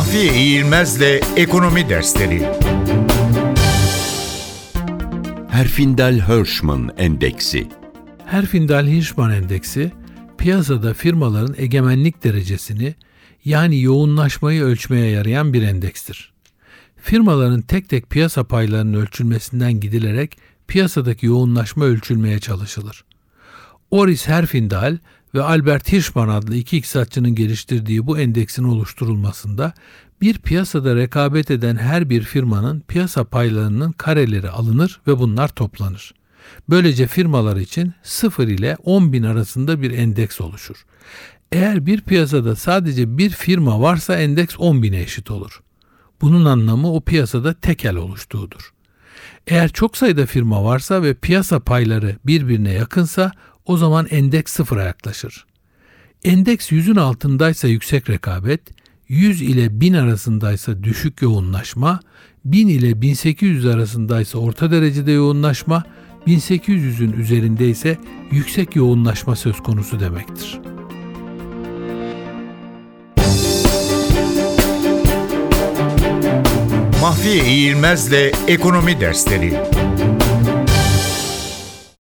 Mahfiye İğilmez'le Ekonomi Dersleri Herfindahl-Hirschman Endeksi Herfindahl-Hirschman Endeksi, piyasada firmaların egemenlik derecesini yani yoğunlaşmayı ölçmeye yarayan bir endekstir. Firmaların tek tek piyasa paylarının ölçülmesinden gidilerek piyasadaki yoğunlaşma ölçülmeye çalışılır. Oris Herfindahl ve Albert Hirschman adlı iki iktisatçının geliştirdiği bu endeksin oluşturulmasında bir piyasada rekabet eden her bir firmanın piyasa paylarının kareleri alınır ve bunlar toplanır. Böylece firmalar için 0 ile 10 bin arasında bir endeks oluşur. Eğer bir piyasada sadece bir firma varsa endeks 10 bine eşit olur. Bunun anlamı o piyasada tekel oluştuğudur. Eğer çok sayıda firma varsa ve piyasa payları birbirine yakınsa o zaman endeks sıfıra yaklaşır. Endeks 100'ün altındaysa yüksek rekabet, 100 ile 1000 arasındaysa düşük yoğunlaşma, 1000 ile 1800 arasındaysa orta derecede yoğunlaşma, 1800'ün üzerinde ise yüksek yoğunlaşma söz konusu demektir. Mahfiye İğilmez'le Ekonomi Dersleri